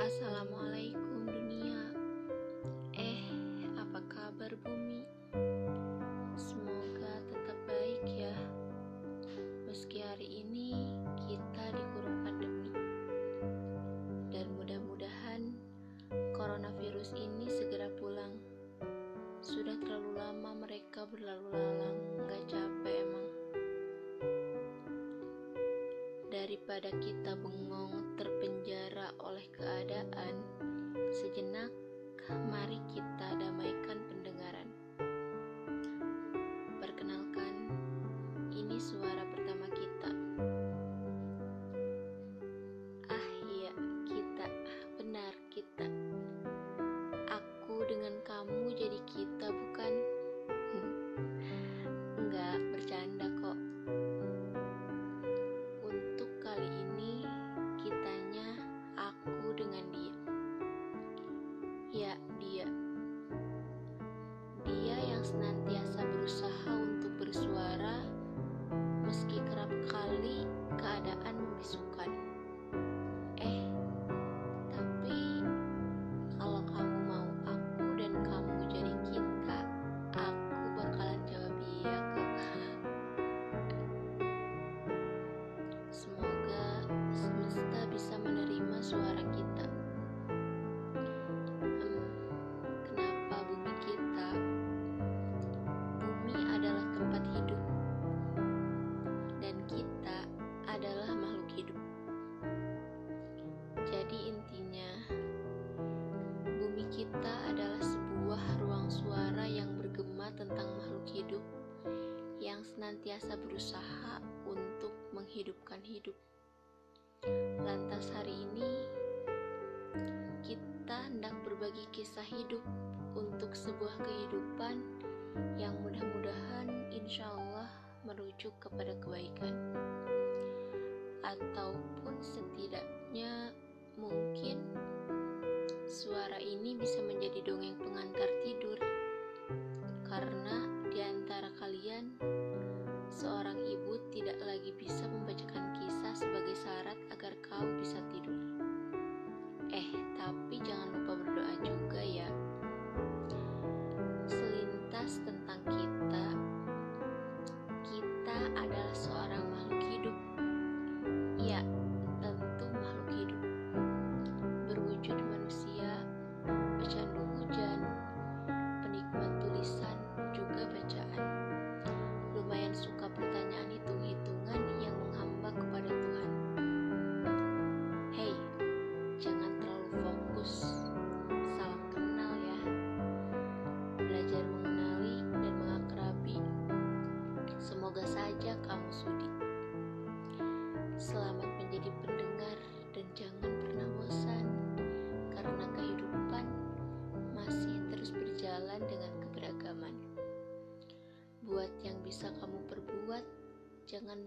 Assalamualaikum dunia. Eh, apa kabar bumi? Semoga tetap baik ya. Meski hari ini kita dikurung pandemi. Dan mudah-mudahan coronavirus ini segera pulang. Sudah terlalu lama mereka berlalu lalang Gak capek emang. Daripada kita bengong terpenjara oleh keadaan, sejenak mari kita damaikan pendengaran. Perkenalkan, ini suara kita adalah sebuah ruang suara yang bergema tentang makhluk hidup yang senantiasa berusaha untuk menghidupkan hidup. Lantas hari ini kita hendak berbagi kisah hidup untuk sebuah kehidupan yang mudah-mudahan insya Allah merujuk kepada kebaikan. Ataupun setidaknya mungkin ini bisa menjadi dongeng pengantar tidur. Karena dengan keberagaman. Buat yang bisa kamu perbuat, jangan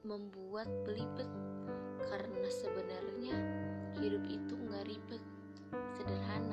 membuat belibet karena sebenarnya hidup itu nggak ribet, sederhana.